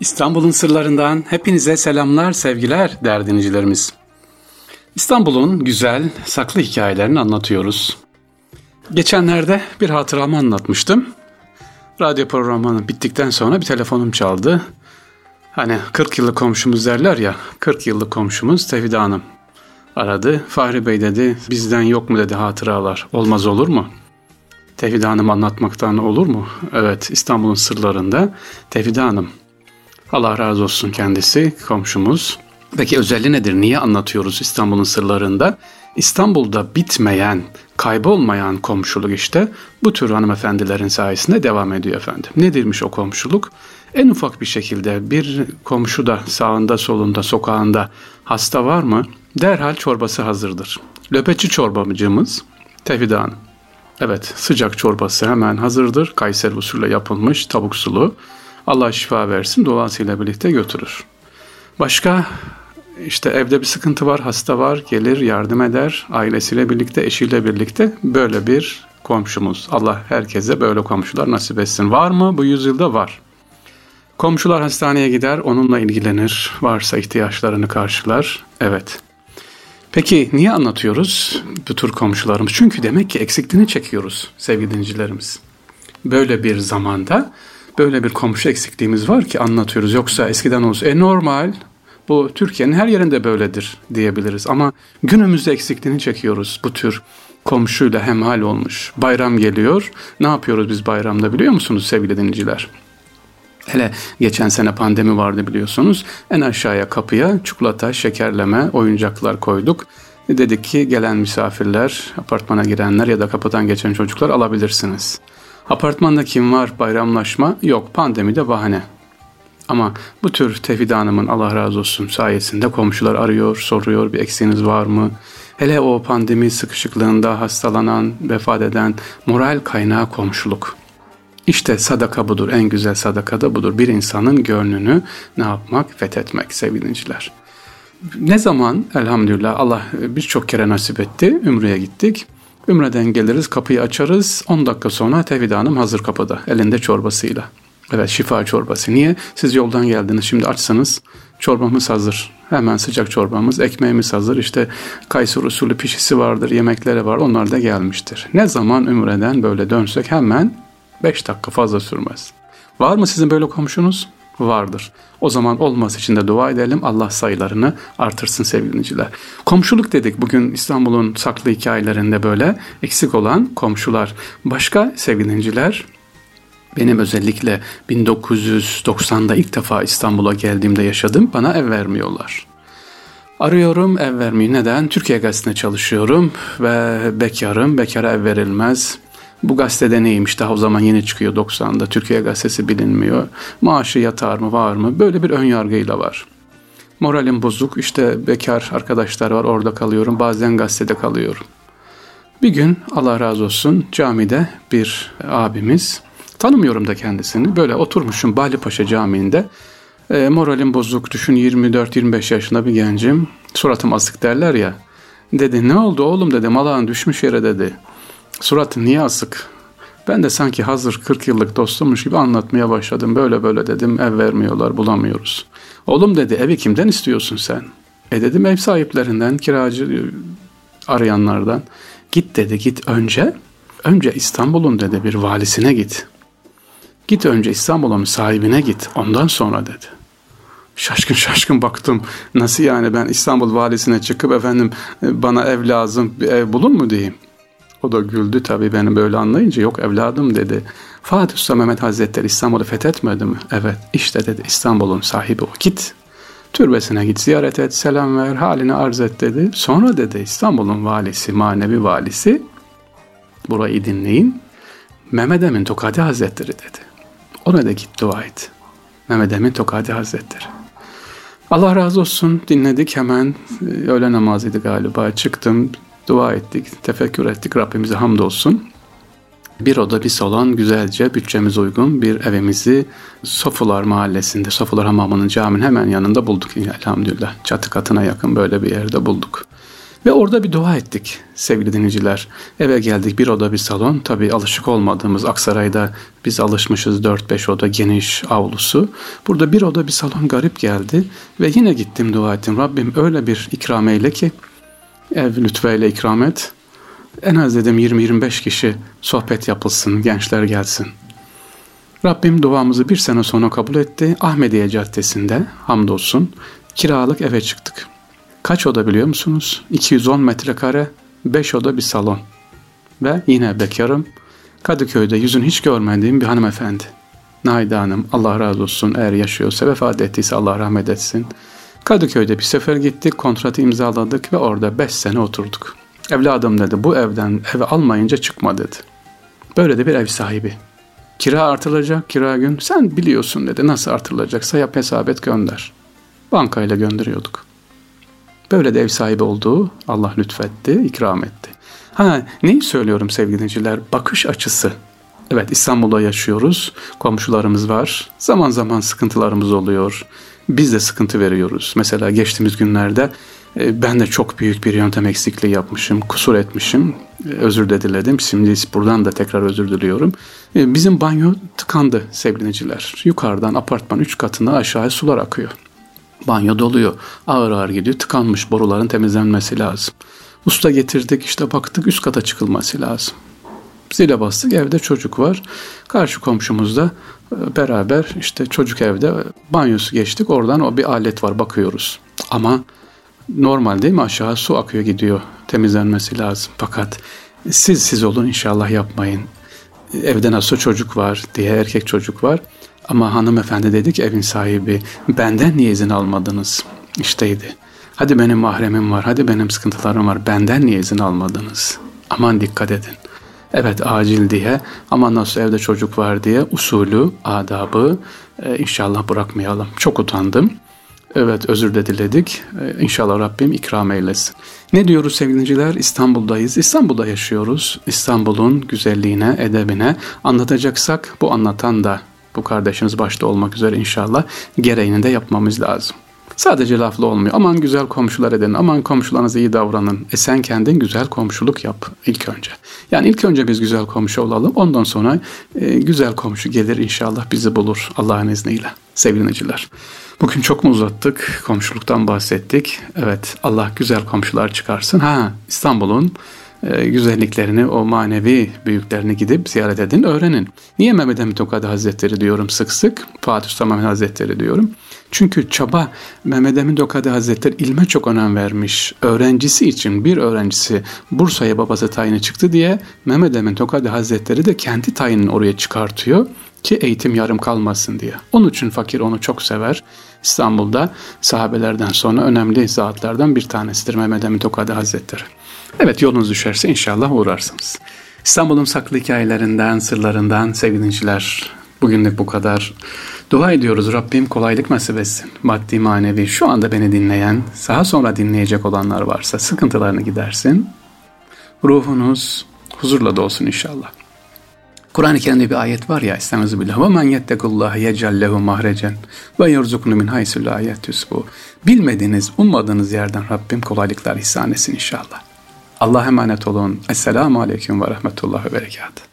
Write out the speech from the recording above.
İstanbul'un sırlarından hepinize selamlar, sevgiler değerli dinleyicilerimiz. İstanbul'un güzel, saklı hikayelerini anlatıyoruz. Geçenlerde bir hatıramı anlatmıştım. Radyo programı bittikten sonra bir telefonum çaldı. Hani 40 yıllık komşumuz derler ya, 40 yıllık komşumuz Tevhide Hanım aradı. Fahri Bey dedi, bizden yok mu dedi hatıralar. Olmaz olur mu? Tevhide Hanım anlatmaktan olur mu? Evet, İstanbul'un sırlarında Tevhide Hanım Allah razı olsun kendisi, komşumuz. Peki özelliği nedir? Niye anlatıyoruz İstanbul'un sırlarında? İstanbul'da bitmeyen, kaybolmayan komşuluk işte bu tür hanımefendilerin sayesinde devam ediyor efendim. Nedirmiş o komşuluk? En ufak bir şekilde bir komşu da sağında solunda sokağında hasta var mı? Derhal çorbası hazırdır. Löpetçi çorbamcımız Tevhide Hanım. Evet sıcak çorbası hemen hazırdır. Kayseri usulü yapılmış tavuk sulu. Allah şifa versin duasıyla birlikte götürür. Başka işte evde bir sıkıntı var, hasta var, gelir yardım eder. Ailesiyle birlikte, eşiyle birlikte böyle bir komşumuz. Allah herkese böyle komşular nasip etsin. Var mı? Bu yüzyılda var. Komşular hastaneye gider, onunla ilgilenir. Varsa ihtiyaçlarını karşılar. Evet. Peki niye anlatıyoruz bu tür komşularımız? Çünkü demek ki eksikliğini çekiyoruz sevgili dinleyicilerimiz. Böyle bir zamanda böyle bir komşu eksikliğimiz var ki anlatıyoruz. Yoksa eskiden olsa e normal bu Türkiye'nin her yerinde böyledir diyebiliriz. Ama günümüzde eksikliğini çekiyoruz bu tür komşuyla hemhal olmuş. Bayram geliyor. Ne yapıyoruz biz bayramda biliyor musunuz sevgili dinleyiciler? Hele geçen sene pandemi vardı biliyorsunuz. En aşağıya kapıya çikolata, şekerleme, oyuncaklar koyduk. Dedik ki gelen misafirler, apartmana girenler ya da kapıdan geçen çocuklar alabilirsiniz. Apartmanda kim var bayramlaşma? Yok pandemide bahane. Ama bu tür Tevhid Hanım'ın Allah razı olsun sayesinde komşular arıyor, soruyor bir eksiğiniz var mı? Hele o pandemi sıkışıklığında hastalanan, vefat eden moral kaynağı komşuluk. İşte sadaka budur, en güzel sadaka da budur. Bir insanın gönlünü ne yapmak? Fethetmek sevgilinciler. Ne zaman elhamdülillah Allah birçok kere nasip etti, Ümre'ye gittik. Ümreden geliriz, kapıyı açarız. 10 dakika sonra Tevhid Hanım hazır kapıda, elinde çorbasıyla. Evet şifa çorbası. Niye? Siz yoldan geldiniz şimdi açsanız çorbamız hazır. Hemen sıcak çorbamız, ekmeğimiz hazır. İşte Kayseri usulü pişisi vardır, yemekleri var. Onlar da gelmiştir. Ne zaman Ümre'den böyle dönsek hemen 5 dakika fazla sürmez. Var mı sizin böyle komşunuz? Vardır. O zaman olması için de dua edelim. Allah sayılarını artırsın sevgiliciler. Komşuluk dedik bugün İstanbul'un saklı hikayelerinde böyle eksik olan komşular. Başka sevgiliciler benim özellikle 1990'da ilk defa İstanbul'a geldiğimde yaşadım. Bana ev vermiyorlar. Arıyorum ev vermiyor. Neden? Türkiye Gazetesi'nde çalışıyorum ve bekarım. Bekara ev verilmez. Bu gazetede neymiş daha? O zaman yeni çıkıyor 90'da Türkiye gazetesi bilinmiyor. Maaşı yatar mı var mı? Böyle bir ön yargıyla var. Moralim bozuk. İşte bekar arkadaşlar var. Orada kalıyorum. Bazen gazetede kalıyorum. Bir gün Allah razı olsun camide bir abimiz tanımıyorum da kendisini böyle oturmuşum Bali Paşa Camii'nde. E, moralim bozuk düşün 24-25 yaşında bir gencim. Suratım asık derler ya. Dedi ne oldu oğlum? Dedi malağın düşmüş yere dedi Suratı niye asık? Ben de sanki hazır 40 yıllık dostummuş gibi anlatmaya başladım. Böyle böyle dedim ev vermiyorlar bulamıyoruz. Oğlum dedi evi kimden istiyorsun sen? E dedim ev sahiplerinden kiracı arayanlardan. Git dedi git önce. Önce İstanbul'un dedi bir valisine git. Git önce İstanbul'un sahibine git ondan sonra dedi. Şaşkın şaşkın baktım. Nasıl yani ben İstanbul valisine çıkıp efendim bana ev lazım bir ev bulun mu diyeyim. O da güldü tabii beni böyle anlayınca yok evladım dedi. Fatih Sultan Mehmet Hazretleri İstanbul'u fethetmedi mi? Evet işte dedi İstanbul'un sahibi o. Git türbesine git ziyaret et selam ver halini arz et dedi. Sonra dedi İstanbul'un valisi manevi valisi burayı dinleyin. Mehmet Emin Tokadi Hazretleri dedi. Ona da git dua et. Mehmet Emin Tokadi Hazretleri. Allah razı olsun dinledik hemen öğle namazıydı galiba çıktım dua ettik, tefekkür ettik. Rabbimize hamdolsun. Bir oda bir salon güzelce bütçemiz uygun bir evimizi Sofular mahallesinde, Sofular Hamamı'nın caminin hemen yanında bulduk elhamdülillah. Çatı katına yakın böyle bir yerde bulduk. Ve orada bir dua ettik sevgili dinleyiciler. Eve geldik bir oda bir salon. Tabi alışık olmadığımız Aksaray'da biz alışmışız 4-5 oda geniş avlusu. Burada bir oda bir salon garip geldi. Ve yine gittim dua ettim. Rabbim öyle bir ikram eyle ki ev lütfeyle ikram et. En az dedim 20-25 kişi sohbet yapılsın, gençler gelsin. Rabbim duamızı bir sene sonra kabul etti. Ahmediye Caddesi'nde hamdolsun kiralık eve çıktık. Kaç oda biliyor musunuz? 210 metrekare, 5 oda bir salon. Ve yine bekarım. Kadıköy'de yüzünü hiç görmediğim bir hanımefendi. Naide Hanım Allah razı olsun eğer yaşıyorsa vefat ettiyse Allah rahmet etsin. Kadıköy'de bir sefer gittik kontratı imzaladık ve orada 5 sene oturduk. Evladım dedi bu evden eve almayınca çıkma dedi. Böyle de bir ev sahibi. Kira artırılacak kira gün sen biliyorsun dedi nasıl artırılacaksa yap hesap et gönder. Bankayla gönderiyorduk. Böyle de ev sahibi olduğu Allah lütfetti, ikram etti. Ha neyi söylüyorum sevgili? Bakış açısı. Evet İstanbul'da yaşıyoruz. Komşularımız var. Zaman zaman sıkıntılarımız oluyor. Biz de sıkıntı veriyoruz. Mesela geçtiğimiz günlerde e, ben de çok büyük bir yöntem eksikliği yapmışım, kusur etmişim, e, özür de diledim. Şimdi buradan da tekrar özür diliyorum. E, bizim banyo tıkandı sevgili dinleyiciler. Yukarıdan apartman 3 katına aşağıya sular akıyor. Banyo doluyor. Ağır ağır gidiyor. Tıkanmış boruların temizlenmesi lazım. Usta getirdik işte baktık üst kata çıkılması lazım. Zile bastık evde çocuk var. Karşı komşumuzda e, beraber işte çocuk evde banyosu geçtik. Oradan o bir alet var bakıyoruz. Ama normal değil mi aşağı su akıyor gidiyor. Temizlenmesi lazım. Fakat siz siz olun inşallah yapmayın. Evde nasıl çocuk var diye erkek çocuk var. Ama hanımefendi dedi ki evin sahibi benden niye izin almadınız? İşteydi. Hadi benim mahremim var, hadi benim sıkıntılarım var. Benden niye izin almadınız? Aman dikkat edin. Evet acil diye ama nasıl evde çocuk var diye usulü, adabı e, inşallah bırakmayalım. Çok utandım. Evet özür de diledik. Ee, inşallah Rabbim ikram eylesin. Ne diyoruz sevgiliciler? İstanbul'dayız. İstanbul'da yaşıyoruz. İstanbul'un güzelliğine, edebine anlatacaksak bu anlatan da bu kardeşimiz başta olmak üzere inşallah gereğini de yapmamız lazım. Sadece laflı olmuyor. Aman güzel komşular edin, aman komşularınıza iyi davranın. E sen kendin güzel komşuluk yap ilk önce. Yani ilk önce biz güzel komşu olalım. Ondan sonra e, güzel komşu gelir inşallah bizi bulur Allah'ın izniyle. Sevgiliciler. Bugün çok mu uzattık? Komşuluktan bahsettik. Evet Allah güzel komşular çıkarsın. Ha İstanbul'un e, güzelliklerini, o manevi büyüklerini gidip ziyaret edin, öğrenin. Niye Mehmet Emin Tokadi Hazretleri diyorum sık sık, Fatih Sultan Mehmet Hazretleri diyorum. Çünkü çaba Mehmet Emin Tokadi Hazretleri ilme çok önem vermiş. Öğrencisi için bir öğrencisi Bursa'ya babası tayini çıktı diye Mehmet Emin Tokadi Hazretleri de kendi tayinini oraya çıkartıyor ki eğitim yarım kalmasın diye. Onun için fakir onu çok sever. İstanbul'da sahabelerden sonra önemli zatlardan bir tanesidir Mehmet Emin Tokadi Hazretleri. Evet yolunuz düşerse inşallah uğrarsınız. İstanbul'un saklı hikayelerinden, sırlarından sevgili dinleyiciler bugünlük bu kadar. Dua ediyoruz Rabbim kolaylık nasip etsin. Maddi manevi şu anda beni dinleyen, daha sonra dinleyecek olanlar varsa sıkıntılarını gidersin. Ruhunuz huzurla dolsun inşallah. Kur'an-ı Kerim'de bir ayet var ya Estaizu billah. Ve men yettekullaha yecal lehu mahrecen ve yerzuknu min haysu la bu. Bilmediğiniz, ummadığınız yerden Rabbim kolaylıklar ihsan etsin inşallah. Allah'a emanet olun. Esselamu Aleyküm ve Rahmetullah ve Berekatuhu.